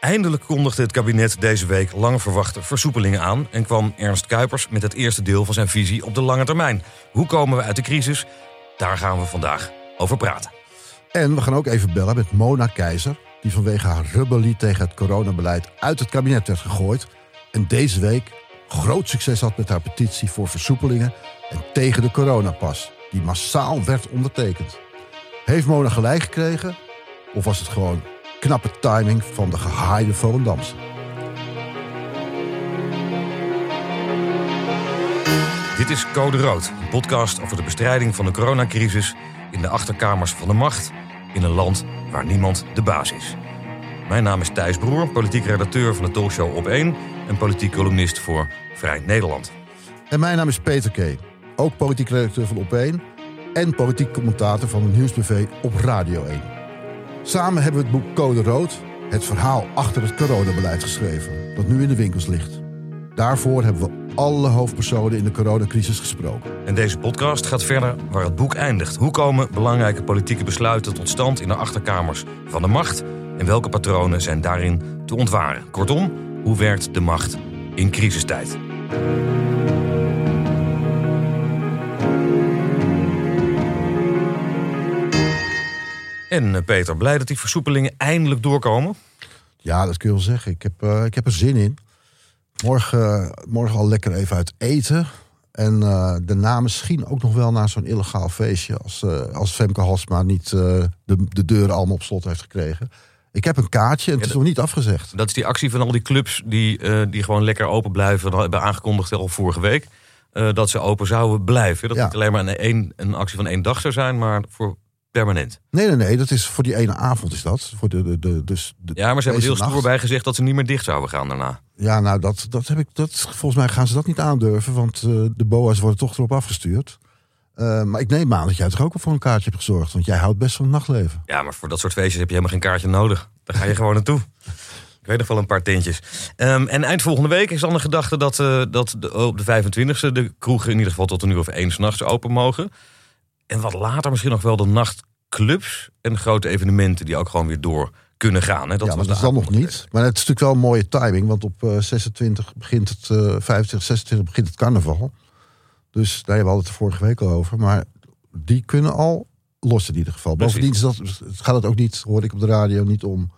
Eindelijk kondigde het kabinet deze week lang verwachte versoepelingen aan en kwam Ernst Kuipers met het eerste deel van zijn visie op de lange termijn. Hoe komen we uit de crisis? Daar gaan we vandaag over praten. En we gaan ook even bellen met Mona Keizer, die vanwege haar rebellie tegen het coronabeleid uit het kabinet werd gegooid. En deze week groot succes had met haar petitie voor versoepelingen en tegen de coronapas, die massaal werd ondertekend. Heeft Mona gelijk gekregen? Of was het gewoon knappe timing van de gehaaide Volendamse? Dit is Code Rood, een podcast over de bestrijding van de coronacrisis in de achterkamers van de macht in een land waar niemand de baas is. Mijn naam is Thijs Broer, politiek redacteur van de talkshow Op 1 en politiek columnist voor Vrij Nederland. En mijn naam is Peter K., ook politiek redacteur van Op 1 en politiek commentator van het Nieuwsbv op Radio 1. Samen hebben we het boek Code Rood, het verhaal achter het coronabeleid geschreven, dat nu in de winkels ligt. Daarvoor hebben we alle hoofdpersonen in de coronacrisis gesproken. En deze podcast gaat verder waar het boek eindigt. Hoe komen belangrijke politieke besluiten tot stand in de achterkamers van de macht? En welke patronen zijn daarin te ontwaren? Kortom, hoe werkt de macht in crisistijd? En eh, Peter, blij dat die versoepelingen eindelijk doorkomen? Ja, dat kun je wel zeggen. Ik heb, uh, ik heb er zin in. Morgen, morgen al lekker even uit eten. En uh, daarna misschien ook nog wel naar zo'n illegaal feestje. Als, uh, als Femke Halsma niet uh, de, de deuren allemaal op slot heeft gekregen. Ik heb een kaartje en het ja, is nog niet afgezegd. Dat is die actie van al die clubs die, die gewoon lekker open blijven. Dat hebben aangekondigd al vorige week. dat ze open zouden blijven. Dat ja. niet alleen maar een, een, een actie van één dag zou zijn, maar voor permanent. Nee, nee, nee. Dat is voor die ene avond is dat. Voor de, de, de, dus de, ja, maar ze hebben heel stoer bij gezegd dat ze niet meer dicht zouden gaan daarna. Ja, nou, dat, dat heb ik. Dat, volgens mij gaan ze dat niet aandurven, want uh, de BOA's worden toch erop afgestuurd. Uh, maar ik neem aan dat jij toch ook al voor een kaartje hebt gezorgd, want jij houdt best van het nachtleven. Ja, maar voor dat soort feestjes heb je helemaal geen kaartje nodig. Daar ga je gewoon naartoe. Ik weet nog wel een paar tintjes. Um, en eind volgende week is dan de gedachte dat, uh, dat de, op de 25e de kroegen in ieder geval tot een uur of één s'nachts open mogen. En wat later misschien nog wel de nachtclubs en grote evenementen die ook gewoon weer door kunnen gaan. Hè? Dat ja, maar dat is dan nog niet. Maar het is natuurlijk wel een mooie timing. Want op uh, 26 begint het, uh, 25, 26 begint het carnaval. Dus daar hebben we het vorige week al over. Maar die kunnen al los in ieder geval. Precies. Bovendien is dat, gaat het ook niet, hoorde ik op de radio, niet om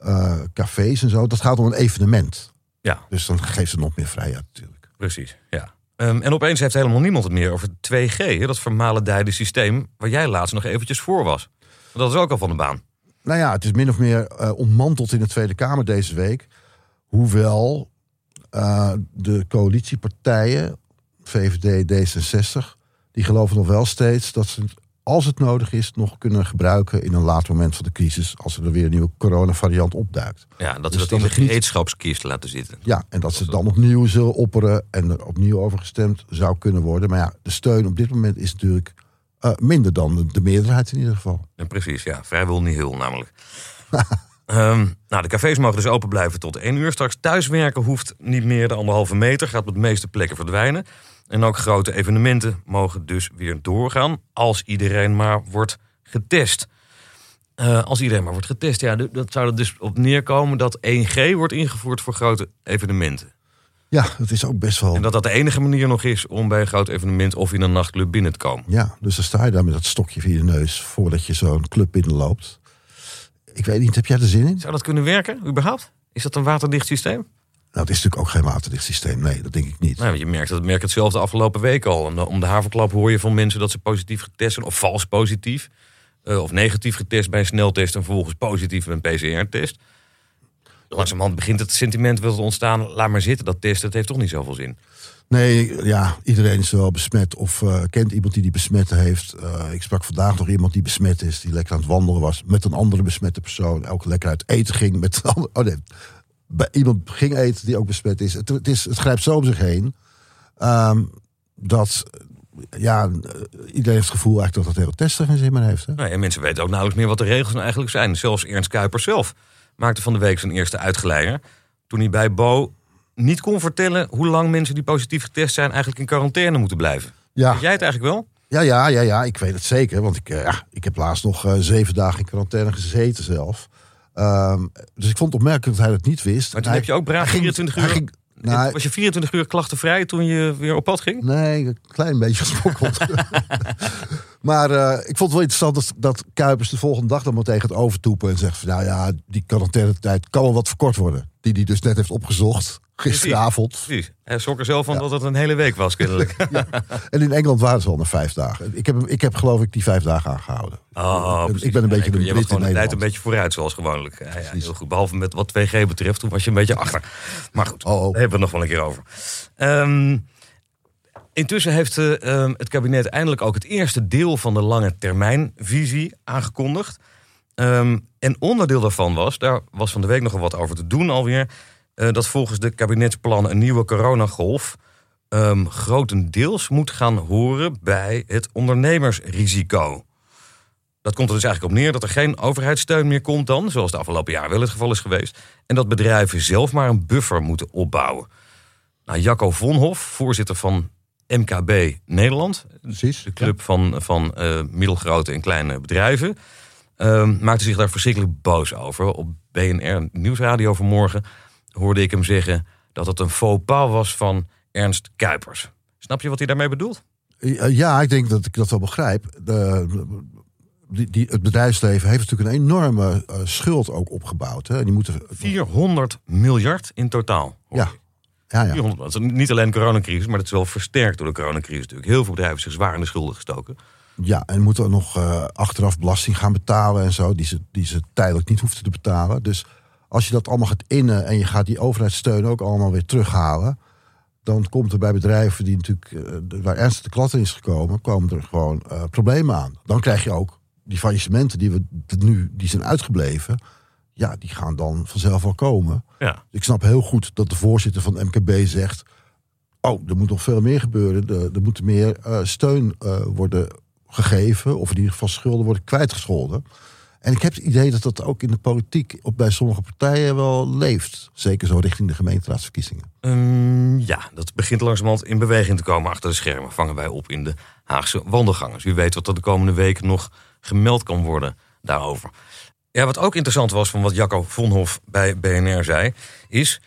uh, cafés en zo. Dat gaat om een evenement. Ja. Dus dan geeft ze nog meer vrijheid natuurlijk. Precies, ja. Um, en opeens heeft helemaal niemand het meer over 2G. Hè? Dat vermalendijde systeem waar jij laatst nog eventjes voor was. Dat is ook al van de baan. Nou ja, het is min of meer uh, ontmanteld in de Tweede Kamer deze week. Hoewel uh, de coalitiepartijen, VVD, D66, die geloven nog wel steeds dat ze, als het nodig is, nog kunnen gebruiken in een laat moment van de crisis. Als er weer een nieuwe coronavariant opduikt. Ja, dat dus ze dat in de gereedschapskist laten zitten. Ja, en dat ze dan opnieuw zullen opperen en er opnieuw over gestemd zou kunnen worden. Maar ja, de steun op dit moment is natuurlijk uh, minder dan de meerderheid in ieder geval. En precies, ja. Vrijwel niet heel namelijk. um, nou, de cafés mogen dus open blijven tot één uur. Straks thuiswerken hoeft niet meer de anderhalve meter. Gaat op de meeste plekken verdwijnen. En ook grote evenementen mogen dus weer doorgaan. Als iedereen maar wordt getest. Uh, als iedereen maar wordt getest, ja, dat zou er dus op neerkomen dat 1G wordt ingevoerd voor grote evenementen. Ja, dat is ook best wel. En dat dat de enige manier nog is om bij een groot evenement of in een nachtclub binnen te komen. Ja, dus dan sta je daar met dat stokje via je neus voordat je zo'n club binnenloopt. Ik weet niet, heb jij er zin in? Zou dat kunnen werken, überhaupt? Is dat een waterdicht systeem? Nou, het is natuurlijk ook geen waterdicht systeem. Nee, dat denk ik niet. Nou, je merkt, dat merkt het zelf de afgelopen week al. Om de haverklap hoor je van mensen dat ze positief getest zijn, of vals positief. Uh, of negatief getest bij een sneltest en vervolgens positief bij een PCR-test. Langzamerhand begint het sentiment wel te ontstaan. Laat maar zitten, dat testen, dat heeft toch niet zoveel zin. Nee, ja, iedereen is wel besmet of uh, kent iemand die die besmet heeft. Uh, ik sprak vandaag nog iemand die besmet is, die lekker aan het wandelen was met een andere besmette persoon. Ook lekker uit eten ging met een andere. Oh nee, bij iemand ging eten die ook besmet is. Het, het, is, het grijpt zo om zich heen. Um, dat ja, iedereen heeft het gevoel eigenlijk dat het hele testen geen zin meer heeft. Hè? Nou, en mensen weten ook nauwelijks meer wat de regels nou eigenlijk zijn. Zelfs Ernst Kuipers zelf maakte van de week zijn eerste uitgeleider. Toen hij bij Bo niet kon vertellen hoe lang mensen die positief getest zijn eigenlijk in quarantaine moeten blijven. Ja. Weet jij het eigenlijk wel? Ja, ja, ja, ja, ik weet het zeker. Want ik, uh, ik heb laatst nog uh, zeven dagen in quarantaine gezeten zelf. Ehm, dus ik vond het opmerkelijk dat hij dat niet wist. Maar toen Hij- heb je ook braaf hij ging- 24 hij uur... ging- nou, was je 24 uur klachtenvrij toen je weer op pad ging? Nee, een klein beetje gesprokkeld. maar eh, ik vond het wel interessant dat, dat Kuipers de volgende dag dan maar tegen het overtoepen en zegt van nou ja, die quarantaine tijd kan wel wat verkort worden. Die die dus net heeft opgezocht gisteravond. Precies. Hij schrok er zelf van dat het een hele week was, kennelijk. En in Engeland waren ze al na vijf dagen. Ik heb, ik heb geloof ik die vijf dagen aangehouden. Oh, ik, ik ben een Ja, beetje je- een je was gewoon de tijd een beetje vooruit, zoals gewoonlijk. Ja, ja, heel goed. Behalve met wat 2G betreft, toen was je een beetje achter. Maar goed, Oh, oh. daar hebben we het nog wel een keer over. Ehm, intussen heeft eh, ehm, het kabinet eindelijk ook het eerste deel van de lange termijnvisie aangekondigd. Ehm, en onderdeel daarvan was, daar was van de week nogal wat over te doen alweer, dat volgens de kabinetsplannen een nieuwe coronagolf ehm, grotendeels moet gaan horen bij het ondernemersrisico. Dat komt er dus eigenlijk op neer dat er geen overheidssteun meer komt dan, zoals de afgelopen jaar wel het geval is geweest. En dat bedrijven zelf maar een buffer moeten opbouwen. Nou, Jacco Vonhoff, voorzitter van MKB Nederland, Precies. de club van, van eh, middelgrote en kleine bedrijven, ehm, maakte zich daar verschrikkelijk boos over. Op BNR Nieuwsradio vanmorgen hoorde ik hem zeggen dat het een faux pas was van Ernst Kuipers. Snap je wat hij daarmee bedoelt? Ja, ik denk dat ik dat wel begrijp. De, die, die, het bedrijfsleven heeft natuurlijk een enorme eh, schuld ook opgebouwd. Hè. Die moeten, 400 miljard in totaal. ja, ja, ja. 400, dat is niet alleen de coronacrisis, maar dat is wel versterkt door de coronacrisis natuurlijk. Heel veel bedrijven zijn zwaar in de schulden gestoken. Ja, en moeten nog eh, achteraf belasting gaan betalen en zo, die ze, die ze tijdelijk niet hoefden te betalen. Dus als je dat allemaal gaat innen en je gaat die overheidssteun ook allemaal weer terughalen, dan komt er bij bedrijven die natuurlijk, eh, waar ernstig de in is gekomen, komen er gewoon eh, problemen aan. Dan krijg je ook die faillissementen die we nu die zijn uitgebleven, ja, die gaan dan vanzelf wel komen. Ja. Ik snap heel goed dat de voorzitter van MKB zegt: Oh, er moet nog veel meer gebeuren. Er, er moet meer eh, steun worden gegeven, of in ieder geval schulden worden kwijtgescholden. En ik heb het idee dat dat ook in de politiek op bij sommige partijen wel leeft. Zeker zo richting de gemeenteraadsverkiezingen. Ehm, ja, dat begint langzamerhand in beweging te komen achter de schermen. Vangen wij op in de Haagse wandelgangers. Wie weet wat er de komende weken nog gemeld kan worden daarover. Ja, wat ook interessant was van wat Jacco Vonhoff bij BNR zei, is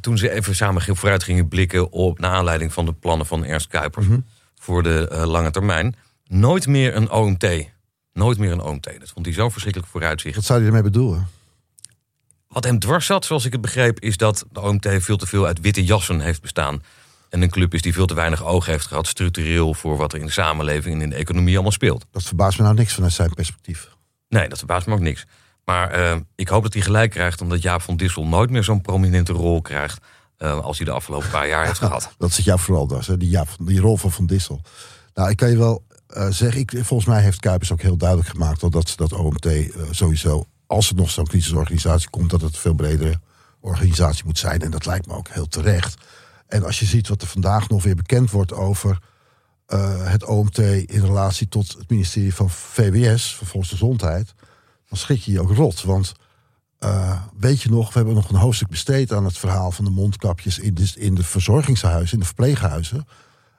toen ze even samen vooruit gingen blikken op naar aanleiding van de plannen van Ernst Kuipers voor de eh, lange termijn, nooit meer een OMT. Nooit meer een OMT. Dat vond hij zo verschrikkelijk vooruitzicht. Wat zou je ermee bedoelen? Wat hem dwars zat, zoals ik het begreep, is dat de OMT veel te veel uit witte jassen heeft bestaan. En een club is die veel te weinig oog heeft gehad, structureel, voor wat er in de samenleving en in de economie allemaal speelt. Dat verbaast me nou niks vanuit zijn perspectief. Nee, dat verbaast me ook niks. Maar eh, ik hoop dat hij gelijk krijgt, omdat Jaap van Dissel nooit meer zo'n prominente rol krijgt. eh, als hij de afgelopen paar jaar heeft gehad. Dat zit jou vooral dwars, hè? Die, ja, die rol van Van Dissel. Nou, ik kan je wel eh, zeggen, ik, volgens mij heeft Kuipers ook heel duidelijk gemaakt dat ze dat OMT eh, sowieso, als er nog zo'n crisisorganisatie komt, dat het een veel bredere organisatie moet zijn. En dat lijkt me ook heel terecht. En als je ziet wat er vandaag nog weer bekend wordt over eh, het OMT in relatie tot het ministerie van VWS, van Volksgezondheid, dan schrik je je ook rot. Want weet je nog, we hebben nog een hoofdstuk besteed aan het verhaal van de mondkapjes in de, in de verzorgingshuizen, in de verpleeghuizen.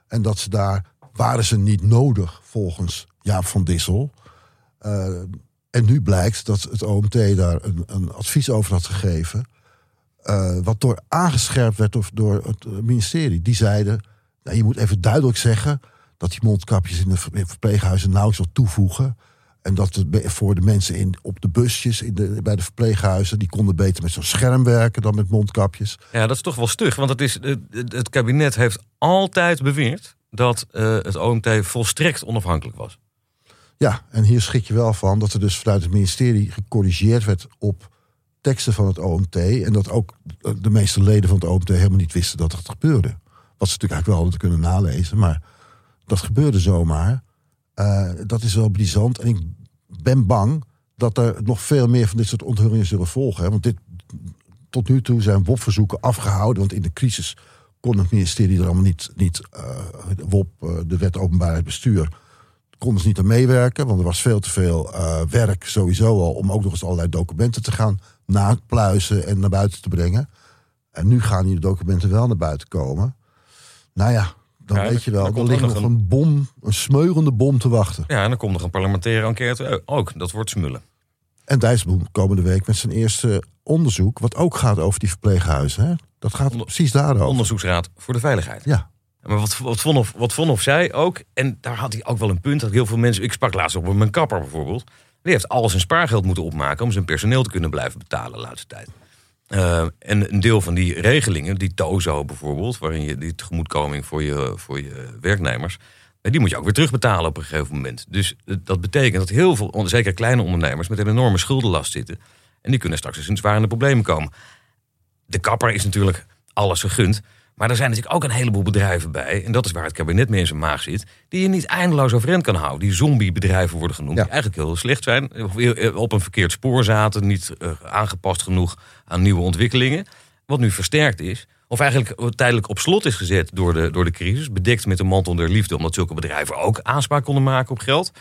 En dat ze daar, waren ze niet nodig volgens Jaap van Dissel. Eh, en nu blijkt dat het OMT daar een, een advies over had gegeven. eh, wat door aangescherpt werd door, door het ministerie. Die zeiden, nou, je moet even duidelijk zeggen dat die mondkapjes in de ver- verpleeghuizen nauwelijks wat toevoegen. En dat het voor de mensen in, op de busjes in de, bij de verpleeghuizen, die konden beter met zo'n scherm werken dan met mondkapjes. Ja, dat is toch wel stug. Want het, is, het kabinet heeft altijd beweerd dat eh, het OMT volstrekt onafhankelijk was. Ja, en hier schrik je wel van dat er dus vanuit het ministerie gecorrigeerd werd op teksten van het OMT. En dat ook de meeste leden van het OMT helemaal niet wisten dat dat gebeurde. Wat ze natuurlijk eigenlijk wel hadden kunnen nalezen, maar dat gebeurde zomaar. Eh, dat is wel brisant. En ik ben bang dat er nog veel meer van dit soort onthullingen zullen volgen. Hè? Want dit, tot nu toe zijn WOP-verzoeken afgehouden. Want in de crisis kon het ministerie er allemaal niet, niet eh, WOP, eh, de wet openbaarheid bestuur, konden ze niet aan meewerken. Want er was veel te veel eh, werk sowieso al om ook nog eens allerlei documenten te gaan napluizen en naar buiten te brengen. En nu gaan die documenten wel naar buiten komen. Nou ja, dan Ja, weet je wel, er ligt nog een bom, een smeurende bom te wachten. Ja, en dan komt nog een parlementaire enquête ook. Dat wordt smullen. En Dijsselbloem komende week met zijn eerste onderzoek... wat ook gaat over die verpleeghuizen. Hè? Dat gaat Onder- precies daarover. Onderzoeksraad voor de Veiligheid. Ja, Maar wat, wat, Vonhoff, wat Vonhoff zei ook, en daar had hij ook wel een punt, dat heel veel mensen, ik sprak laatst op mijn kapper bijvoorbeeld, die heeft al zijn spaargeld moeten opmaken om zijn personeel te kunnen blijven betalen de laatste tijd. Eh, en een deel van die regelingen, die TOZO bijvoorbeeld, waarin je die tegemoetkoming voor je, voor je werknemers, eh, die moet je ook weer terugbetalen op een gegeven moment. Dus eh, dat betekent dat heel veel, zeker kleine ondernemers, met een enorme schuldenlast zitten. En die kunnen straks eens in zware problemen komen de kapper is natuurlijk alles gegund. Maar er zijn natuurlijk ook een heleboel bedrijven bij. En dat is waar het kabinet mee in zijn maag zit. Die je niet eindeloos overeind kan houden. Die zombiebedrijven worden genoemd. Ja. Die eigenlijk heel slecht zijn. Of op een verkeerd spoor zaten. Niet eh, aangepast genoeg aan nieuwe ontwikkelingen. Wat nu versterkt is. Of eigenlijk tijdelijk op slot is gezet door de, door de crisis. Bedekt met de mantel der liefde. Omdat zulke bedrijven ook aanspraak konden maken op geld.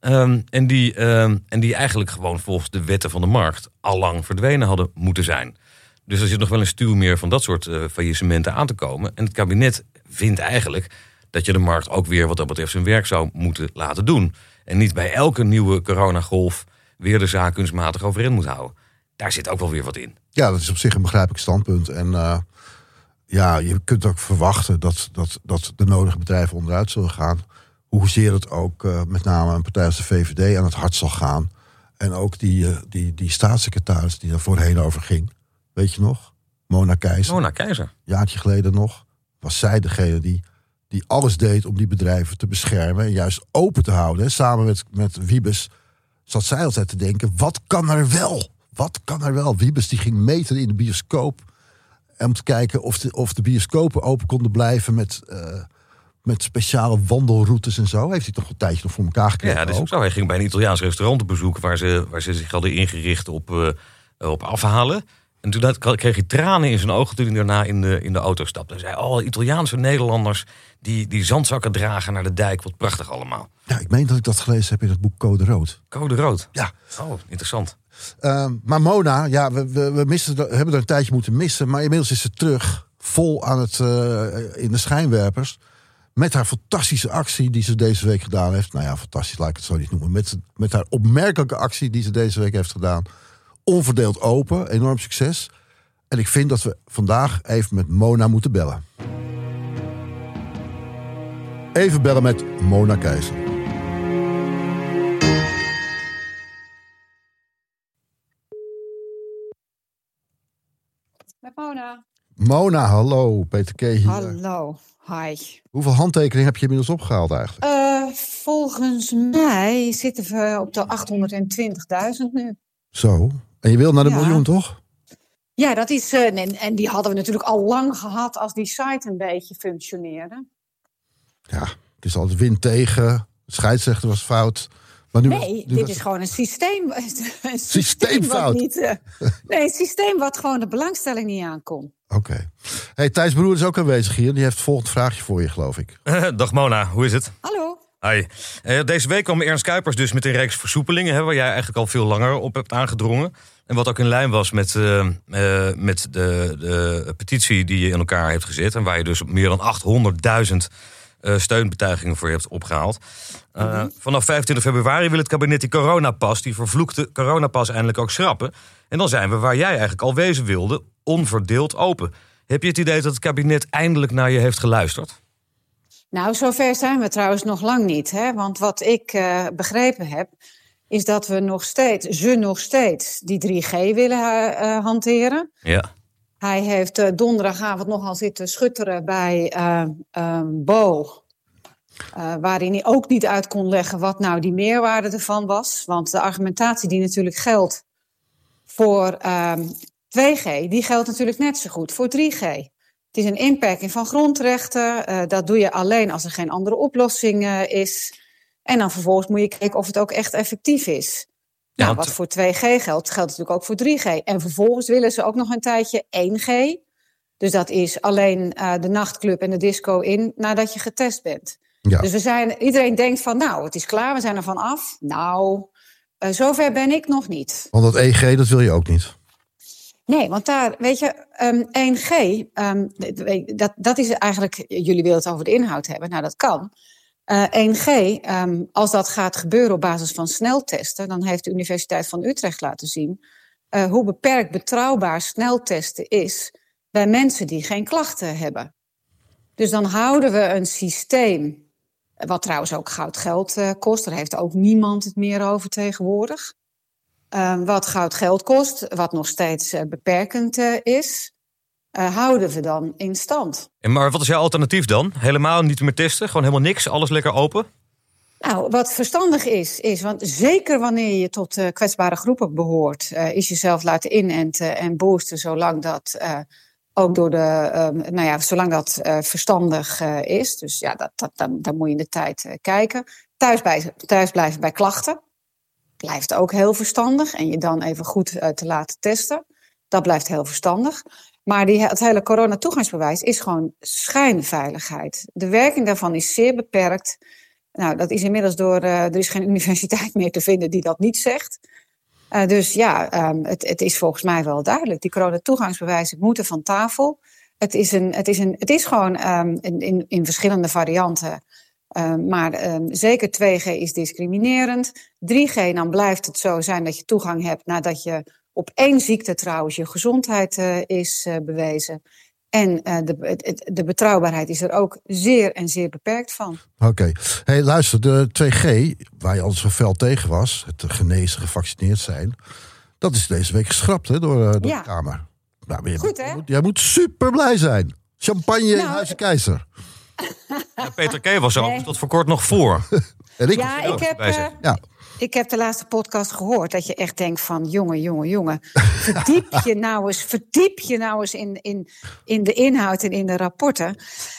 Ehm, en, die, ehm, en die eigenlijk gewoon volgens de wetten van de markt allang verdwenen hadden moeten zijn. Dus er zit nog wel een stuw meer van dat soort eh, faillissementen aan te komen. En het kabinet vindt eigenlijk dat je de markt ook weer wat dat betreft zijn werk zou moeten laten doen. En niet bij elke nieuwe coronagolf weer de zaak kunstmatig overeind moet houden. Daar zit ook wel weer wat in. ja, dat is op zich een begrijpelijk standpunt. En eh, ja, je kunt ook verwachten dat, dat, dat de nodige bedrijven onderuit zullen gaan. Hoezeer het ook eh, met name een partij als de VVD aan het hart zal gaan. En ook die, die, die staatssecretaris die daar voorheen over ging. Weet je nog? Mona Keizer. Mona Keizer. Een jaartje geleden nog. Was zij degene die, die alles deed om die bedrijven te beschermen. En juist open te houden. Samen met, met Wiebes zat zij altijd te denken. Wat kan er wel? Wat kan er wel? Wiebes die ging meten in de bioscoop. Om te kijken of de, of de bioscopen open konden blijven met, eh, met speciale wandelroutes en zo. Heeft hij toch een tijdje nog voor elkaar gekregen? Ja, dat is ook zo. Hij ging bij een Italiaans restaurant op bezoek waar ze, waar ze zich hadden ingericht op, eh, op afhalen. En toen kreeg hij tranen in zijn ogen toen hij daarna in de, in de auto stapte. Hij zei, oh, Italiaanse Nederlanders die, die zandzakken dragen naar de dijk. Wat prachtig allemaal. Ja, ik meen dat ik dat gelezen heb in het boek Code Rood. Code rood. Ja, Oh, interessant. Ehm, maar Mona, ja, we, we, we missen, we hebben er een tijdje moeten missen. Maar inmiddels is ze terug. Vol aan het, eh, in de schijnwerpers. Met haar fantastische actie die ze deze week gedaan heeft. Nou ja, fantastisch, laat ik het zo niet noemen. Met, met haar opmerkelijke actie die ze deze week heeft gedaan. Onverdeeld open, enorm succes. En ik vind dat we vandaag even met Mona moeten bellen. Even bellen met Mona Keizer. Met Mona. Mona, hallo. Peter K. hier. Hallo. Hi. Hoeveel handtekeningen heb je inmiddels opgehaald eigenlijk? Eh, volgens mij zitten we op de 820.000 nu. Zo. En je wil naar de Ja. miljoen, toch? Ja, dat is. eh, en, en die hadden we natuurlijk al lang gehad als die site een beetje functioneerde. Ja, het is altijd wind tegen. De scheidsrechter was fout. Maar nu was- Nee, nu dit was- is gewoon een systeem. Een systeem Systeemfout. niet, eh, nee, een systeem wat gewoon de belangstelling niet aankon. Oké. Hey, Thijs Broer is ook aanwezig hier. Die heeft het volgende vraagje voor je, geloof ik. Dag Mona, hoe is het? Hallo. Hi. Eh, deze week kwam Ernst Kuipers dus met een reeks versoepelingen... Hè, waar jij eigenlijk al veel langer op hebt aangedrongen. En wat ook in lijn was met, eh, eh, met de, de petitie die je in elkaar hebt gezet... en waar je dus meer dan 800.000 eh, steunbetuigingen voor hebt opgehaald. Eh, Vanaf 25 februari wil het kabinet die coronapas... die vervloekte coronapas eindelijk ook schrappen. En dan zijn we waar jij eigenlijk al wezen wilde... onverdeeld open. Heb je het idee dat het kabinet eindelijk naar je heeft geluisterd? Nou, zover zijn we trouwens nog lang niet. Hè? Want wat ik eh, begrepen heb, is dat we nog steeds, ze nog steeds, die 3G willen eh, eh, hanteren. Ja. Hij heeft donderdagavond nogal zitten schutteren bij eh, eh, Bo. waarin hij ook niet uit kon leggen wat nou die meerwaarde ervan was. Want de argumentatie die natuurlijk geldt voor ehm, 2G, die geldt natuurlijk net zo goed voor 3G. Het is een inperking van grondrechten. eh, dat doe je alleen als er geen andere oplossing eh, is. En dan vervolgens moet je kijken of het ook echt effectief is. Ja, nou, wat voor 2G geldt, geldt natuurlijk ook voor 3G. En vervolgens willen ze ook nog een tijdje 1G. Dus dat is alleen eh, de nachtclub en de disco in nadat je getest bent. Ja. Dus we zijn, iedereen denkt van, nou, het is klaar, we zijn er van af. Nou, zover ben ik nog niet. Want dat EG, dat wil je ook niet. Nee, want daar, weet je, ehm 1G, ehm, dat, dat is eigenlijk, jullie willen het over de inhoud hebben, nou dat kan. 1G, ehm, als dat gaat gebeuren op basis van sneltesten, dan heeft de Universiteit van Utrecht laten zien hoe beperkt betrouwbaar sneltesten is bij mensen die geen klachten hebben. Dus dan houden we een systeem, wat trouwens ook goud geld uh, kost. Daar heeft ook niemand het meer over tegenwoordig. Uh, wat goud geld kost, wat nog steeds uh, beperkend is, houden we dan in stand. En maar wat is jouw alternatief dan? Helemaal niet meer testen? Gewoon helemaal niks? Alles lekker open? Nou, wat verstandig is, is, want zeker wanneer je tot kwetsbare groepen behoort, is jezelf laten inenten en boosten zolang dat ook door de, um, nou ja, zolang dat verstandig is. Dus ja, dat, dat, dan, dan moet je in de tijd kijken. Thuis, bij, thuis blijven bij klachten. Blijft ook heel verstandig. En je dan even goed te laten testen. Dat blijft heel verstandig. Maar die, het hele coronatoegangsbewijs is gewoon schijnveiligheid. De werking daarvan is zeer beperkt. Nou, dat is inmiddels door. er is geen universiteit meer te vinden die dat niet zegt. Uh, dus ja, um, het, het, is volgens mij wel duidelijk. Die corona-toegangsbewijzen moeten van tafel. Het is, een, het is, een, het is gewoon um, in, in verschillende varianten. Um, maar zeker 2G is discriminerend. 3G, dan blijft het zo zijn dat je toegang hebt nadat je op één ziekte trouwens je gezondheid uh, is uh, bewezen. En uh, de, de, betrouwbaarheid is er ook zeer en zeer beperkt van. Oké. Okay. Hey, luister, de 2G, waar je altijd zo fel tegen was, het genezen, gevaccineerd zijn, dat is deze week geschrapt hè, door, door ja. de Kamer. Nou, je, Goed, hè? Jij moet super blij zijn. Champagne nou, Huizen Keizer. Ja, Peter K. was er nee. tot voor kort nog voor. en ik ja, ik heb, uh, ja. Ik heb de laatste podcast gehoord dat je echt denkt van... jongen, jongen, jongen, verdiep je nou eens, verdiep je nou eens in, in, in de inhoud en in de rapporten.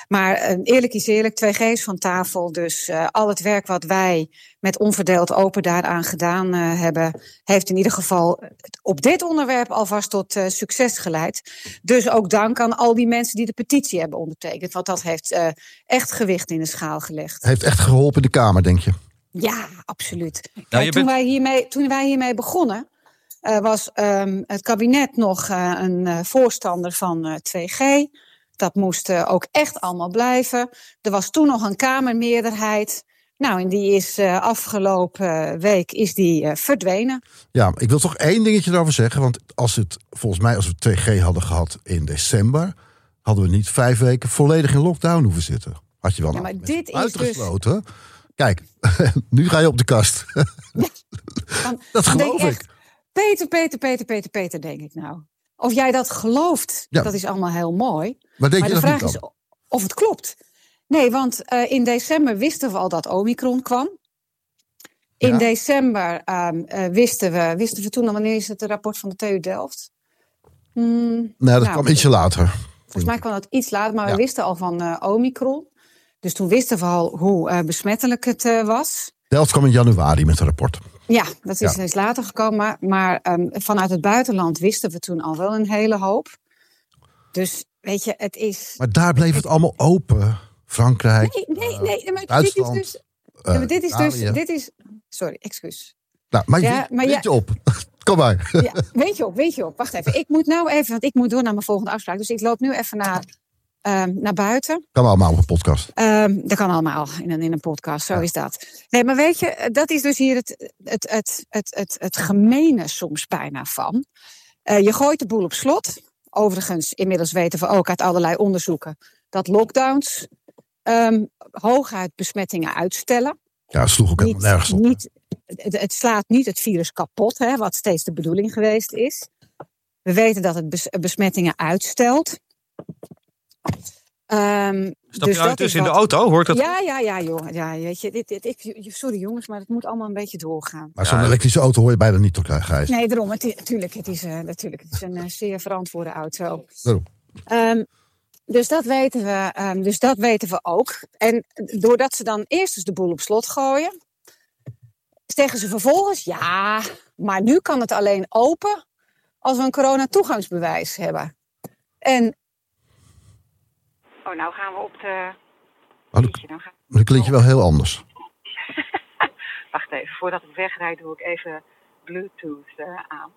Maar uh, eerlijk is eerlijk, 2G is van tafel. Dus uh, al het werk wat wij met Onverdeeld Open daaraan gedaan uh, hebben... heeft in ieder geval op dit onderwerp alvast tot succes geleid. Dus ook dank aan al die mensen die de petitie hebben ondertekend. Want dat heeft echt gewicht in de schaal gelegd. Heeft echt geholpen de Kamer, denk je? Ja, absoluut. Nou, Kijk, toen, wij hiermee, toen wij hiermee begonnen, uh, was um, het kabinet nog uh, een uh, voorstander van 2G. Dat moest ook echt allemaal blijven. Er was toen nog een Kamermeerderheid. Nou, en die is afgelopen week is die verdwenen. Ja, ik wil toch één dingetje erover zeggen. Want als het, volgens mij, als we 2G hadden gehad in december, hadden we niet vijf weken volledig in lockdown hoeven zitten. Had je wel ja, maar dit is uitgesloten. Dus... Kijk, nu ga je op de kast. dat geloof ik. Echt, Peter, Peter, Peter, Peter, Peter, denk ik nou. Of jij dat gelooft, ja. dat is allemaal heel mooi. Maar, denk maar je de vraag is of het klopt. Nee, want uh, in december wisten we al dat Omicron kwam. In ja. december um, uh, wisten, we, wisten we toen al, wanneer is het rapport van de TU Delft? Mm, nee, dat nou, kwam ietsje later. Volgens mij kwam dat iets later, maar ja. we wisten al van uh, Omicron. Dus toen wisten we al hoe uh, besmettelijk het uh, was. Delft kwam in januari met een rapport. Ja, dat is ja. later gekomen. Maar um, vanuit het buitenland wisten we toen al wel een hele hoop. Dus weet je, het is. Maar daar bleef het allemaal open. Frankrijk. Nee, nee, nee. Maar Duitsland, dit is dus. Uh, dit is dus. Dit is, sorry, excuus. Nou, maar, ja, maar weet je op. Kom maar. Ja, weet je op, weet je op. Wacht even. Ik moet nou even, want ik moet door naar mijn volgende afspraak. Dus ik loop nu even naar Um, naar buiten. Kan allemaal op een podcast. Um, dat kan allemaal in een, in een podcast, zo ja. is dat. Nee, maar weet je, dat is dus hier het, het, het, het, het, het gemene soms bijna van. Uh, je gooit de boel op slot. Overigens, inmiddels weten we ook uit allerlei onderzoeken dat lockdowns um, hooguit besmettingen uitstellen. Ja, het sloeg ook niet, helemaal nergens op. Niet, het, het, slaat niet het virus kapot, hè, wat steeds de bedoeling geweest is. We weten dat het bes, besmettingen uitstelt. Um, Stap dus je uit dus in wat... de auto? Hoort dat? Ja, ja, ja, jongen. Ja, weet je, dit, dit, ik, sorry jongens, maar het moet allemaal een beetje doorgaan. Maar zo'n ja. elektrische auto hoor je bijna niet toch, Gijs? Nee, daarom. Natuurlijk, het is, uh, natuurlijk, het is een uh, zeer verantwoorde auto. Daarom. Um, dus dat, weten we, um, dus dat weten we ook. En doordat ze dan eerst eens de boel op slot gooien, zeggen ze vervolgens: ja, maar nu kan het alleen open als we een corona-toegangsbewijs hebben. En Oh, nou gaan we op de... Oh, dan, gaan... dan klinkt je wel heel anders. Wacht even, voordat ik wegrijd doe ik even Bluetooth uh, aan.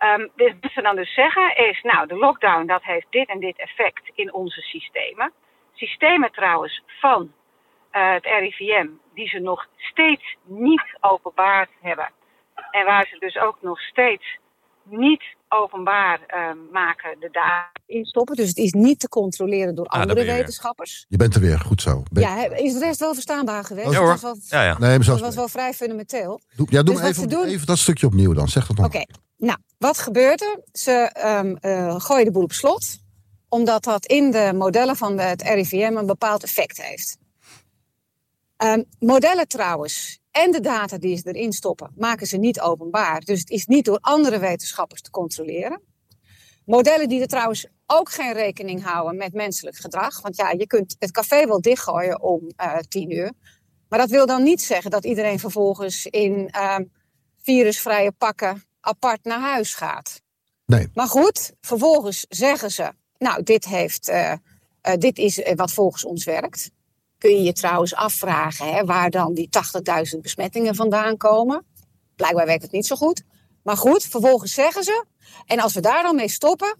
Um, dus wat ze dan dus zeggen is, nou, de lockdown dat heeft dit en dit effect in onze systemen. Systemen trouwens van eh, het RIVM, die ze nog steeds niet openbaar hebben. En waar ze dus ook nog steeds niet openbaar uh, maken de data instoppen. Dus het is niet te controleren door Ah, andere wetenschappers. Je bent er weer, goed zo. Ben- Ja, is de rest wel verstaanbaar geweest? Ja, Dat was wel, Ja, ja. Nee, dat was wel vrij fundamenteel. Doe, ja, doe Dus maar even, doen- even dat stukje opnieuw dan. Zeg dat nog. Oké, nou, wat gebeurt er? Ze ehm, eh, gooien de boel op slot, omdat dat in de modellen van de- het RIVM een bepaald effect heeft. Ehm, modellen trouwens en de data die ze erin stoppen, maken ze niet openbaar. Dus het is niet door andere wetenschappers te controleren. Modellen die er trouwens ook geen rekening houden met menselijk gedrag. Want ja, je kunt het café wel dichtgooien om eh tien uur. Maar dat wil dan niet zeggen dat iedereen vervolgens in ehm, virusvrije pakken apart naar huis gaat. Nee. Maar goed, vervolgens zeggen ze, nou, dit, heeft, eh, eh, dit is wat volgens ons werkt. Kun je je trouwens afvragen hè, waar dan die 80.000 besmettingen vandaan komen. Blijkbaar werkt het niet zo goed. Maar goed, vervolgens zeggen ze, en als we daar dan mee stoppen,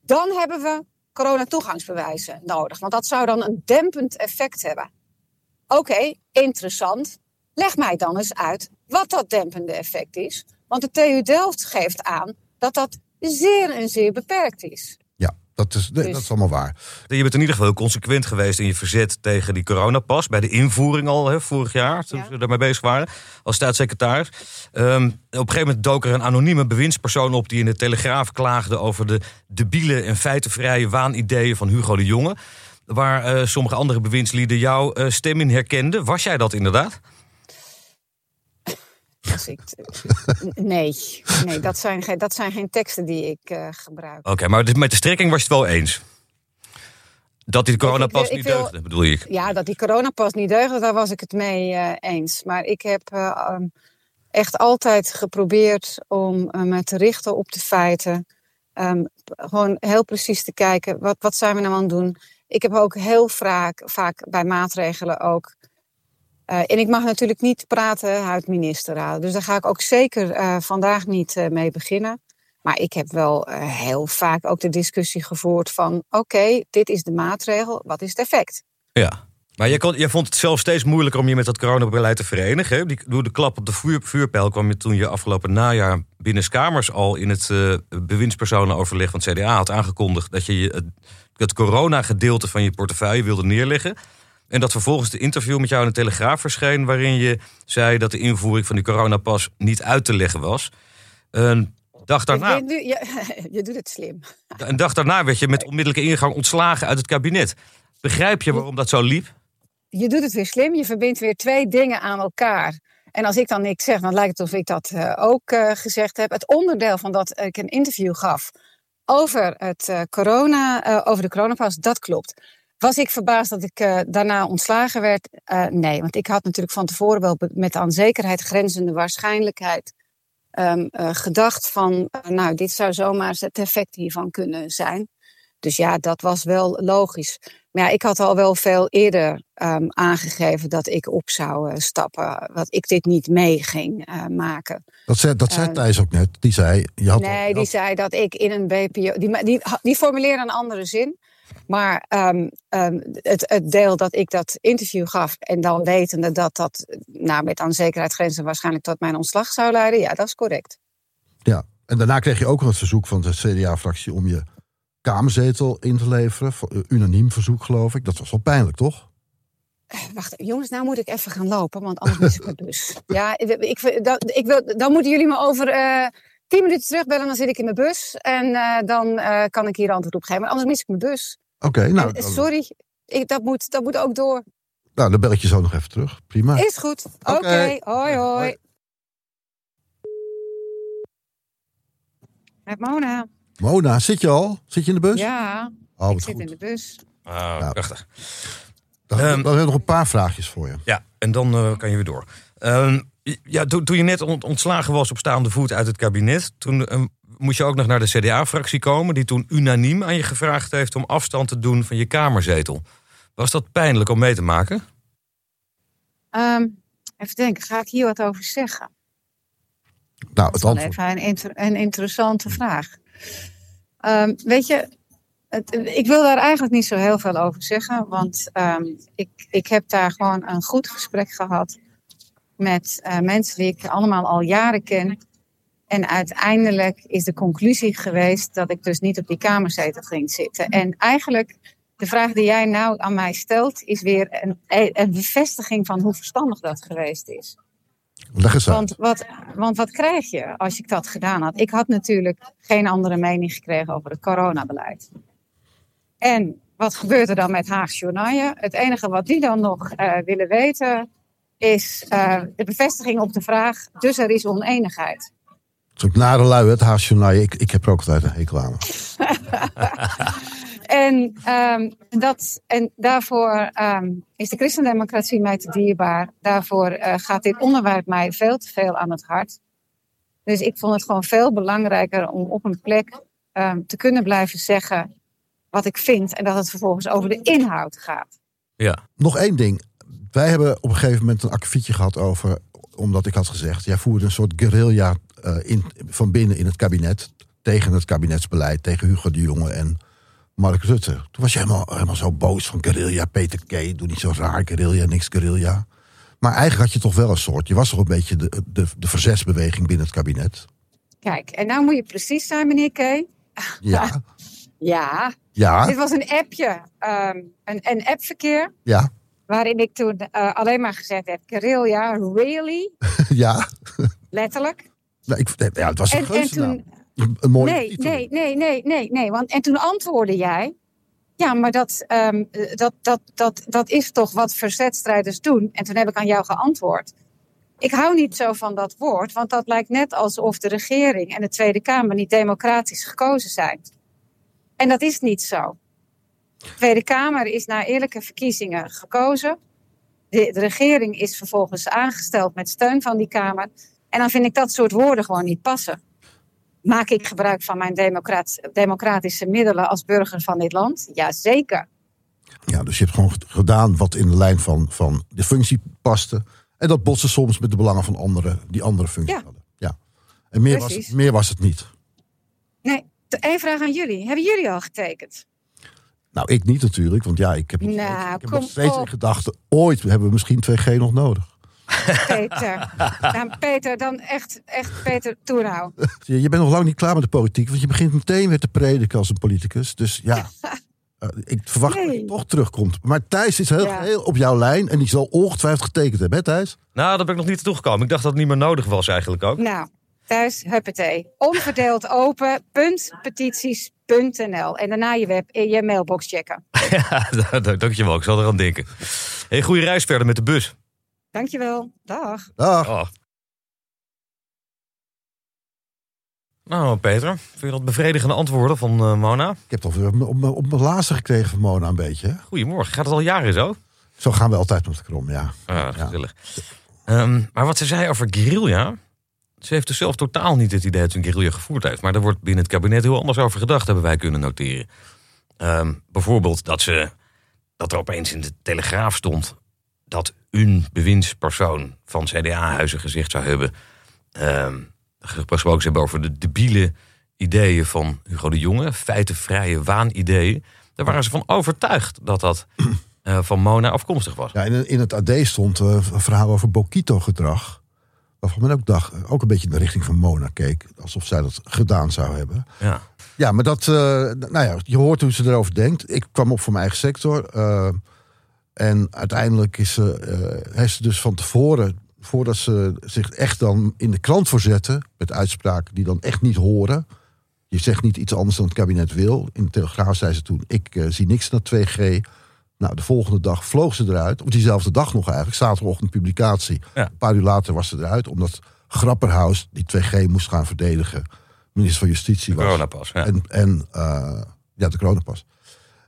dan hebben we coronatoegangsbewijzen nodig. Want dat zou dan een dempend effect hebben. Oké, interessant. Leg mij dan eens uit wat dat dempende effect is. Want de TU Delft geeft aan dat dat zeer en zeer beperkt is. Dat is, nee, Dus- dat is allemaal waar. Je bent in ieder geval heel consequent geweest in je verzet tegen die coronapas. Bij de invoering al hè, vorig jaar, toen Ja. ze daarmee bezig waren, als staatssecretaris. Ehm, op een gegeven moment dook er een anonieme bewindspersoon op... die in de Telegraaf klaagde over de debiele en feitenvrije waanideeën van Hugo de Jonge. Waar eh, sommige andere bewindslieden jouw eh, stem in herkenden. Was jij dat inderdaad? Dus ik, nee, nee dat, zijn geen, dat zijn geen teksten die ik eh, gebruik. Oké, maar met de strekking was je het wel eens? Dat die coronapas ik niet wil- deugde, bedoel je? Ja, dat die coronapas niet deugde, daar was ik het mee eh, eens. Maar ik heb eh, ehm, echt altijd geprobeerd om eh, me te richten op de feiten. Ehm, gewoon heel precies te kijken, wat, wat zijn we nou aan het doen? Ik heb ook heel vaak, vaak bij maatregelen ook... eh, en ik mag natuurlijk niet praten uit ministerraad. Dus daar ga ik ook zeker eh, vandaag niet eh, mee beginnen. Maar ik heb wel heel vaak ook de discussie gevoerd van... oké, dit is de maatregel, wat is het effect? Ja. Maar jij, kon, vond het zelf steeds moeilijker om je met dat coronabeleid te verenigen. door de klap op de vuur, vuurpijl kwam je toen je afgelopen najaar binnenskamers al in het eh bewindspersonenoverleg van het CDA had aangekondigd dat je het, het coronagedeelte van je portefeuille wilde neerleggen. En dat vervolgens de interview met jou in de Telegraaf verscheen, waarin je zei dat de invoering van die coronapas niet uit te leggen was. Een dag daarna, Je, nu- je, je doet het slim. een dag daarna werd je met onmiddellijke ingang ontslagen uit het kabinet. Begrijp je waarom dat zo liep? Je doet het weer slim. Je verbindt weer twee dingen aan elkaar. En als ik dan niks zeg, dan lijkt het of ik dat eh, ook eh, gezegd heb. Het onderdeel van dat ik een interview gaf over, het, eh, corona, over de coronapas, dat klopt. Was ik verbaasd dat ik eh, daarna ontslagen werd? Eh, nee, want ik had natuurlijk van tevoren wel met de aan zekerheid grenzende waarschijnlijkheid ehm, eh, gedacht van, nou, dit zou zomaar eens het effect hiervan kunnen zijn. Dus ja, dat was wel logisch. Maar ja, ik had al wel veel eerder ehm, aangegeven dat ik op zou stappen. Dat ik dit niet mee ging maken. Dat zei, dat zei Eh, Thijs ook net. Die zei, je had, nee, je die had- zei dat ik in een BPO. Die, die, die formuleerde een andere zin. Maar ehm, ehm, het, het deel dat ik dat interview gaf. en dan wetende dat dat nou, met aan zekerheid grenzen waarschijnlijk tot mijn ontslag zou leiden. ja, dat is correct. ja. En daarna kreeg je ook nog het verzoek van de CDA-fractie om je kamerzetel in te leveren. Eh, Unaniem verzoek, geloof ik. Dat was wel pijnlijk, toch? Wacht, jongens, nou moet ik even gaan lopen, want anders mis ik mijn bus. Ja, ik, ik, dat, ik wil, dan moeten jullie me over eh tien minuten terugbellen, dan zit ik in mijn bus. En eh, dan eh, kan ik hier antwoord op geven. Maar anders mis ik mijn bus. Oké, nou, En, eh, sorry, ik, dat, moet, dat moet ook door. nou, dan bel ik je zo nog even terug. Prima. Is goed. Oké, hoi hoi. Hoi. Met Mona. Mona, zit je al? Zit je in de bus? Ja, Oh, ik zit goed. in de bus. Ah, prachtig. Dan, dan hebben we nog een paar vraagjes voor je. Ja, en dan eh, kan je weer door. Ehm, ja, toen, toen je net ont- ontslagen was op staande voet uit het kabinet... toen ehm, moest je ook nog naar de CDA-fractie komen... die toen unaniem aan je gevraagd heeft om afstand te doen van je kamerzetel. Was dat pijnlijk om mee te maken? Ehm, even denken, ga ik hier wat over zeggen? Nou, Dat het is wel antwoord. even een, inter- een interessante vraag. Ehm, weet je, het, ik wil daar eigenlijk niet zo heel veel over zeggen. Want ehm, ik, ik heb daar gewoon een goed gesprek gehad met uh, mensen die ik allemaal al jaren ken. En uiteindelijk is de conclusie geweest dat ik dus niet op die kamerzetel ging zitten. En eigenlijk, de vraag die jij nou aan mij stelt, is weer een, een bevestiging van hoe verstandig dat geweest is. Leg eens want wat, want wat krijg je als ik dat gedaan had? Ik had natuurlijk geen andere mening gekregen over het coronabeleid. En wat gebeurt er dan met Haag Journaille? Het enige wat die dan nog uh, willen weten is uh, de bevestiging op de vraag. Dus er is oneenigheid. Het is ook nare lui, het Journaille. Ik, ik heb er ook altijd een hekel aan. en, um, dat, en daarvoor um, is de christendemocratie mij te dierbaar. Daarvoor uh, gaat dit onderwerp mij veel te veel aan het hart. Dus ik vond het gewoon veel belangrijker om op een plek um, te kunnen blijven zeggen wat ik vind. En dat het vervolgens over de inhoud gaat. Ja. Nog één ding. Wij hebben op een gegeven moment een akkefietje gehad over. Omdat ik had gezegd, jij voerde een soort guerrilla uh, in, van binnen in het kabinet. Tegen het kabinetsbeleid, tegen Hugo de Jonge en Mark Rutte. Toen was je helemaal, helemaal zo boos van guerrilla, Peter K. Doe niet zo raar, guerrilla, niks guerrilla. Maar eigenlijk had je toch wel een soort. Je was toch een beetje de, de, de verzetsbeweging binnen het kabinet. Kijk, en nou moet je precies zijn, meneer K. Ja. ja. Ja. Dit was een appje, um, een, een appverkeer. Ja. Waarin ik toen uh, alleen maar gezegd heb: guerrilla, really? ja. Letterlijk. Ik, ja, het was een en, en toen, een mooie nee, nee, nee, nee, nee, nee. Want, en toen antwoordde jij. Ja, maar dat, um, dat, dat, dat, dat is toch wat verzetstrijders doen. En toen heb ik aan jou geantwoord. Ik hou niet zo van dat woord, want dat lijkt net alsof de regering en de Tweede Kamer niet democratisch gekozen zijn. En dat is niet zo. De Tweede Kamer is na eerlijke verkiezingen gekozen. De, de, regering is vervolgens aangesteld met steun van die Kamer. En dan vind ik dat soort woorden gewoon niet passen. Maak ik gebruik van mijn democratische middelen als burger van dit land? Jazeker. Ja, dus je hebt gewoon gedaan wat in de lijn van, van de functie paste. En dat botste soms met de belangen van anderen die andere functies ja. hadden. Ja. En meer was, het, meer was het niet. Nee, Eén vraag aan jullie. Hebben jullie al getekend? Nou, ik niet natuurlijk. Want ja, ik heb, nog nou, steeds, ik heb nog steeds in gedachten... ooit hebben we misschien 2G nog nodig. Peter. nou, Peter, dan echt, echt Peter, toe nou. Je bent nog lang niet klaar met de politiek. Want je begint meteen weer te prediken als een politicus. Dus ja, uh, ik verwacht nee. dat je toch terugkomt. Maar Thijs is heel, Ja. heel op jouw lijn. En die zal ongetwijfeld getekend hebben, hè Thijs? Nou, daar ben ik nog niet toegekomen. Ik dacht dat het niet meer nodig was eigenlijk ook. Nou, thuis, huppatee. Onverdeeld open, punt, petities.nl. En daarna je, web, eh, je mailbox checken. Ja, dankjewel. Ik zal eraan denken. Hey, goede reis verder met de bus. Dankjewel. Dag. Dag. Oh. Nou, Peter, vind je dat bevredigende antwoorden van uh, Mona? Ik heb toch weer op, op, op mijn laatste gekregen van Mona een beetje. Hè? Goedemorgen. Gaat het al jaren zo? Zo gaan we altijd met de krom, ja. Ah. Um, maar wat ze zei over guerrilla... Ze heeft dus zelf totaal niet het idee dat ze een guerrilla gevoerd heeft. Maar daar wordt binnen het kabinet heel anders over gedacht, hebben wij kunnen noteren. Um, bijvoorbeeld dat, ze, dat er opeens in de Telegraaf stond... dat een bewindspersoon van CDA-huizen gezegd zou hebben... Um, gesproken hebben over de debiele ideeën van Hugo de Jonge. Feitenvrije waanideeën. Daar waren ze van overtuigd dat dat uh, van Mona afkomstig was. Ja, in, in het AD stond uh, een verhaal over Bokito-gedrag. Waarvan men ook dacht, ook een beetje in de richting van Mona keek. Alsof zij dat gedaan zou hebben. Ja, ja maar dat, uh, nou ja, je hoort hoe ze erover denkt. Ik kwam op voor mijn eigen sector. en uiteindelijk is ze, heeft ze dus van tevoren voordat ze zich echt dan in de krant voorzetten... met uitspraken die dan echt niet horen. Je zegt niet iets anders dan het kabinet wil. In de Telegraaf zei ze toen, ik zie niks naar 2G. Nou, de volgende dag vloog ze eruit. Of diezelfde dag nog eigenlijk, zaterdagochtend publicatie. Ja. Een paar uur later was ze eruit. Omdat Grapperhaus, die 2G moest gaan verdedigen... minister van Justitie de was. coronapas, ja. En, en uh, ja, de coronapas.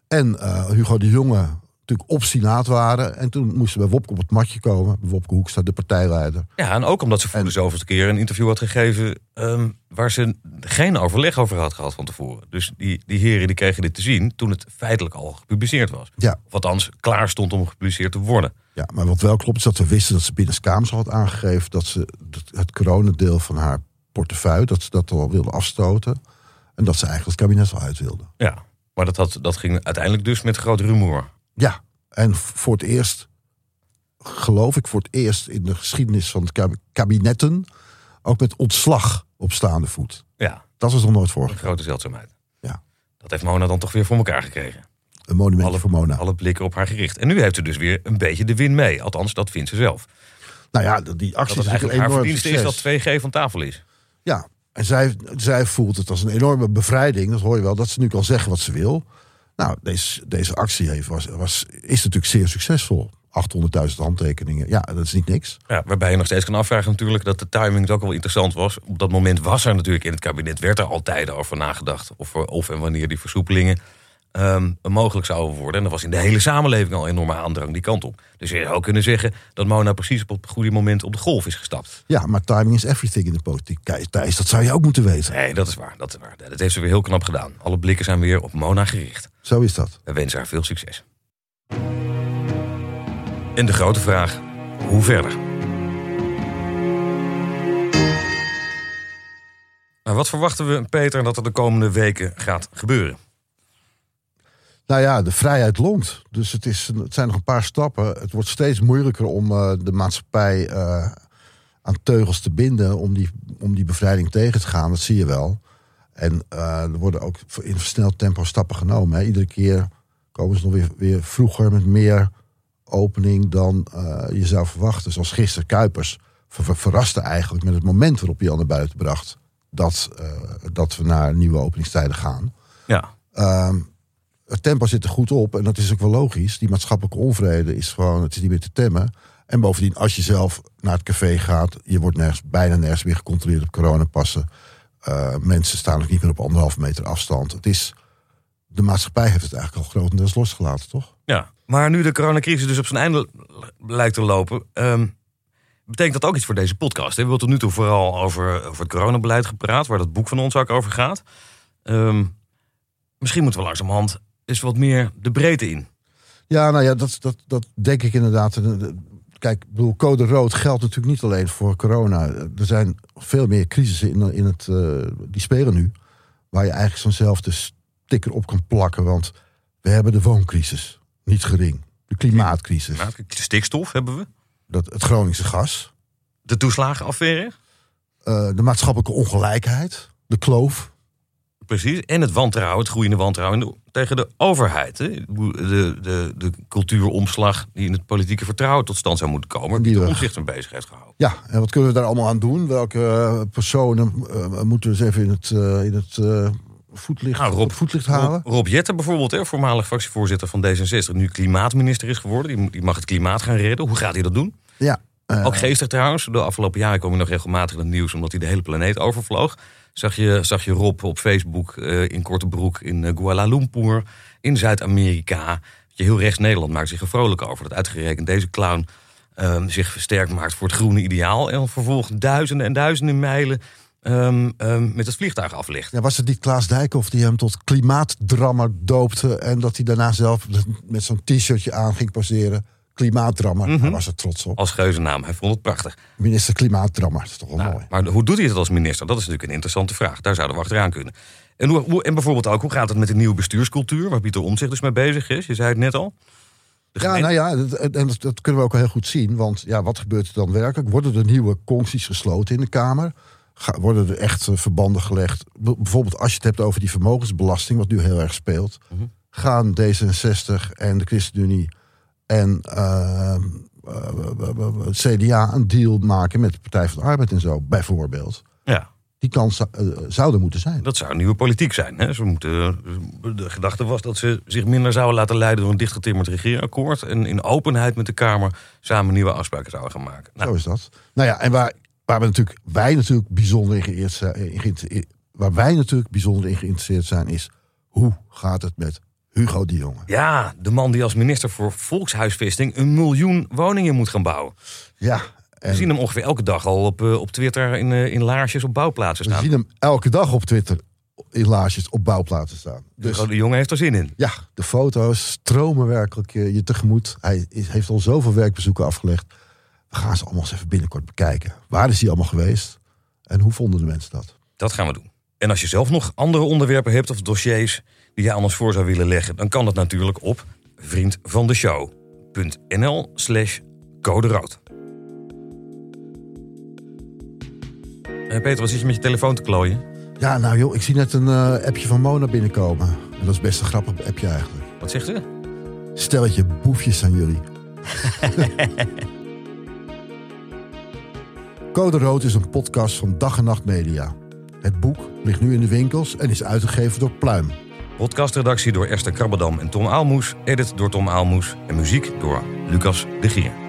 En uh, Hugo de Jonge natuurlijk obstinaat waren. En toen moesten we Wopke op het matje komen. Wopke Hoekstra, de partijleider. Ja, en ook omdat ze voor de zoveelste keer een interview had gegeven... Um, waar ze geen overleg over had gehad van tevoren. Dus die, die heren die kregen dit te zien toen het feitelijk al gepubliceerd was. Ja. Of althans klaar stond om gepubliceerd te worden. Ja, maar wat wel klopt is dat we wisten dat ze binnenskamers had aangegeven... dat ze het coronadeel van haar portefeuille, dat ze dat al wilde afstoten. En dat ze eigenlijk het kabinet al uit wilde. Ja, Maar dat, had, dat ging uiteindelijk dus met groot rumoer. Ja, en voor het eerst, geloof ik, voor het eerst in de geschiedenis van het kab- kabinetten, ook met ontslag op staande voet. Ja, Dat was nog nooit een voorgekomen. grote zeldzaamheid. Ja. Dat heeft Mona dan toch weer voor elkaar gekregen. Een monumentje Alle, voor Mona. alle blikken op haar gericht. En nu heeft ze dus weer een beetje de win mee. Althans, dat vindt ze zelf. Nou ja, die actie is eigenlijk een haar enorm verdienste is dat succes. 2G van tafel is. Ja, en zij, zij voelt het als een enorme bevrijding. Dat hoor je wel, dat ze nu kan zeggen wat ze wil. Nou, deze, deze actie heeft, was, is natuurlijk zeer succesvol. 800.000 handtekeningen, ja, dat is niet niks. Ja, waarbij je nog steeds kan afvragen natuurlijk dat de timing ook wel interessant was. Op dat moment was er natuurlijk in het kabinet, werd er altijd over nagedacht. Of, of en wanneer die versoepelingen ehm, mogelijk zouden worden. En er was in de hele samenleving al enorme aandrang die kant op. Dus je zou ook kunnen zeggen dat Mona precies op het goede moment op de golf is gestapt. Ja, maar timing is everything in de politiek. Kijk, Thijs, dat zou je ook moeten weten. Nee, dat is waar. Dat is waar. Dat heeft ze weer heel knap gedaan. Alle blikken zijn weer op Mona gericht. Zo is dat. We wensen haar veel succes. En de grote vraag, hoe verder? Maar wat verwachten we, Peter, dat er de komende weken gaat gebeuren? Nou ja, de vrijheid longt. Dus het, is, het zijn nog een paar stappen. Het wordt steeds moeilijker om eh, de maatschappij eh, aan teugels te binden. Om die, om die bevrijding tegen te gaan. Dat zie je wel. En eh, er worden ook in versneld tempo stappen genomen. Hè. Iedere keer komen ze nog weer, weer vroeger met meer opening dan je zou verwachten. Zoals gisteren Kuipers ver- ver- verraste eigenlijk met het moment waarop hij al naar buiten bracht. Dat, dat we naar nieuwe openingstijden gaan. Ja, Ehm, het tempo zit er goed op en dat is ook wel logisch. Die maatschappelijke onvrede is gewoon, het is niet meer te temmen. En bovendien, als je zelf naar het café gaat, je wordt nergens, bijna nergens meer gecontroleerd op coronapassen. Eh mensen staan ook niet meer op anderhalve meter afstand. Het is, de maatschappij heeft het eigenlijk al grotendeels losgelaten, toch? ja. Maar nu de coronacrisis dus op zijn einde lijkt te lopen... ehm, betekent dat ook iets voor deze podcast. We hebben tot nu toe vooral over, over het coronabeleid gepraat... waar dat boek van ons ook over gaat. Ehm, misschien moeten we langzamerhand eens wat meer de breedte in. Ja, nou ja, dat, dat, dat denk ik inderdaad. De- de- Kijk, ik bedoel, code rood geldt natuurlijk niet alleen voor corona. Er zijn veel meer crisissen in, in het, eh, die spelen nu. Waar je eigenlijk zo'nzelfde sticker op kan plakken. Want we hebben de wooncrisis, niet gering. De klimaatcrisis, Stikstof hebben we. dat, het Groningse gas. De toeslagenaffaire. eh, de maatschappelijke ongelijkheid, de kloof. Precies. En het wantrouwen, het groeiende wantrouwen tegen de overheid. Hè? De, de, de cultuuromslag die in het politieke vertrouwen tot stand zou moeten komen. Die de omzicht mee bezig heeft gehouden. Ja, en wat kunnen we daar allemaal aan doen? Welke eh, personen eh, moeten we eens even in het, eh, in het voetlicht, Nou, Rob- voetlicht halen? Rob, Rob Jetten bijvoorbeeld, hè, voormalig fractievoorzitter van D66, nu klimaatminister is geworden. Die, die mag het klimaat gaan redden. Hoe gaat hij dat doen? Ja, Ook geestig trouwens. De afgelopen jaren kwam hij nog regelmatig in het nieuws omdat hij de hele planeet overvloog. Zag je, zag je Rob op Facebook eh, in korte broek in eh, Kuala Lumpur, in Zuid-Amerika. Je heel rechts Nederland maakt zich er vrolijk over dat uitgerekend deze clown ehm, zich versterkt maakt voor het groene ideaal. En vervolgens duizenden en duizenden mijlen ehm, ehm, met het vliegtuig aflegt. Ja, was het niet Klaas Dijkhoff die hem tot klimaatdrammer doopte... en dat hij daarna zelf met zo'n t-shirtje aan ging poseren? Klimaatdrammer, Mhm. hij was er trots op. Als geuzennaam. Hij vond het prachtig. Minister Klimaatdrammer, dat is toch wel Nou, mooi. maar hoe doet hij het als minister? Dat is natuurlijk een interessante vraag. Daar zouden we achteraan kunnen. En, hoe, en bijvoorbeeld ook, hoe gaat het met de nieuwe bestuurscultuur... waar Pieter Omtzigt dus mee bezig is? Je zei het net al. Ja, nou ja, dat, en dat, dat kunnen we ook heel goed zien. Want ja, wat gebeurt er dan werkelijk? Worden er nieuwe concties gesloten in de Kamer? Ga- worden er echt eh, verbanden gelegd? Bijvoorbeeld als je het hebt over die vermogensbelasting... wat nu heel erg speelt. Mhm. Gaan D66 en de ChristenUnie en eh, eh, het CDA een deal maken... met de Partij van de Arbeid en zo, bijvoorbeeld. ja, Die kans zou- eh, zou er moeten zijn. dat zou nieuwe politiek zijn. Hè? Ze moeten, de gedachte was dat ze zich minder zouden laten leiden... door een dichtgetimmerd regeerakkoord... en in openheid met de Kamer samen nieuwe afspraken zouden gaan maken. Nou, Zo is dat. Nou ja, en waar, waar we natuurlijk, wij natuurlijk bijzonder in geïnteresseerd zijn, in geïnter- waar wij natuurlijk bijzonder in geïnteresseerd zijn, is hoe gaat het met Hugo de Jonge? ja, de man die als minister voor volkshuisvesting... een miljoen woningen moet gaan bouwen. Ja, We en zien hem ongeveer elke dag al op, eh, op Twitter... in, eh, in laarsjes op bouwplaatsen we staan. zien hem elke dag op Twitter in laarsjes op bouwplaatsen staan. Dus Dus de jongen heeft er zin in. ja, de foto's stromen werkelijk eh, je tegemoet. Hij is, heeft al zoveel werkbezoeken afgelegd. We gaan ze allemaal eens even binnenkort bekijken. Waar is hij allemaal geweest? En hoe vonden de mensen dat? Dat gaan we doen. En als je zelf nog andere onderwerpen hebt of dossiers die je aan ons voor zou willen leggen, dan kan dat natuurlijk op vriendvandeshow.nl slash code rood. Eh, Peter, wat zit je met je telefoon te klooien? Ja, nou joh, ik zie net een eh, appje van Mona binnenkomen. En dat is best een grappig appje eigenlijk. Wat zegt ze? Stelletje boefjes aan jullie. Code Rood is een podcast van Dag en Nacht Media. Het boek ligt nu in de winkels en is uitgegeven door Pluim. Podcastredactie door Esther Krabbedam en Tom Aalmoes. Edit door Tom Aalmoes. En muziek door Lucas de Gier.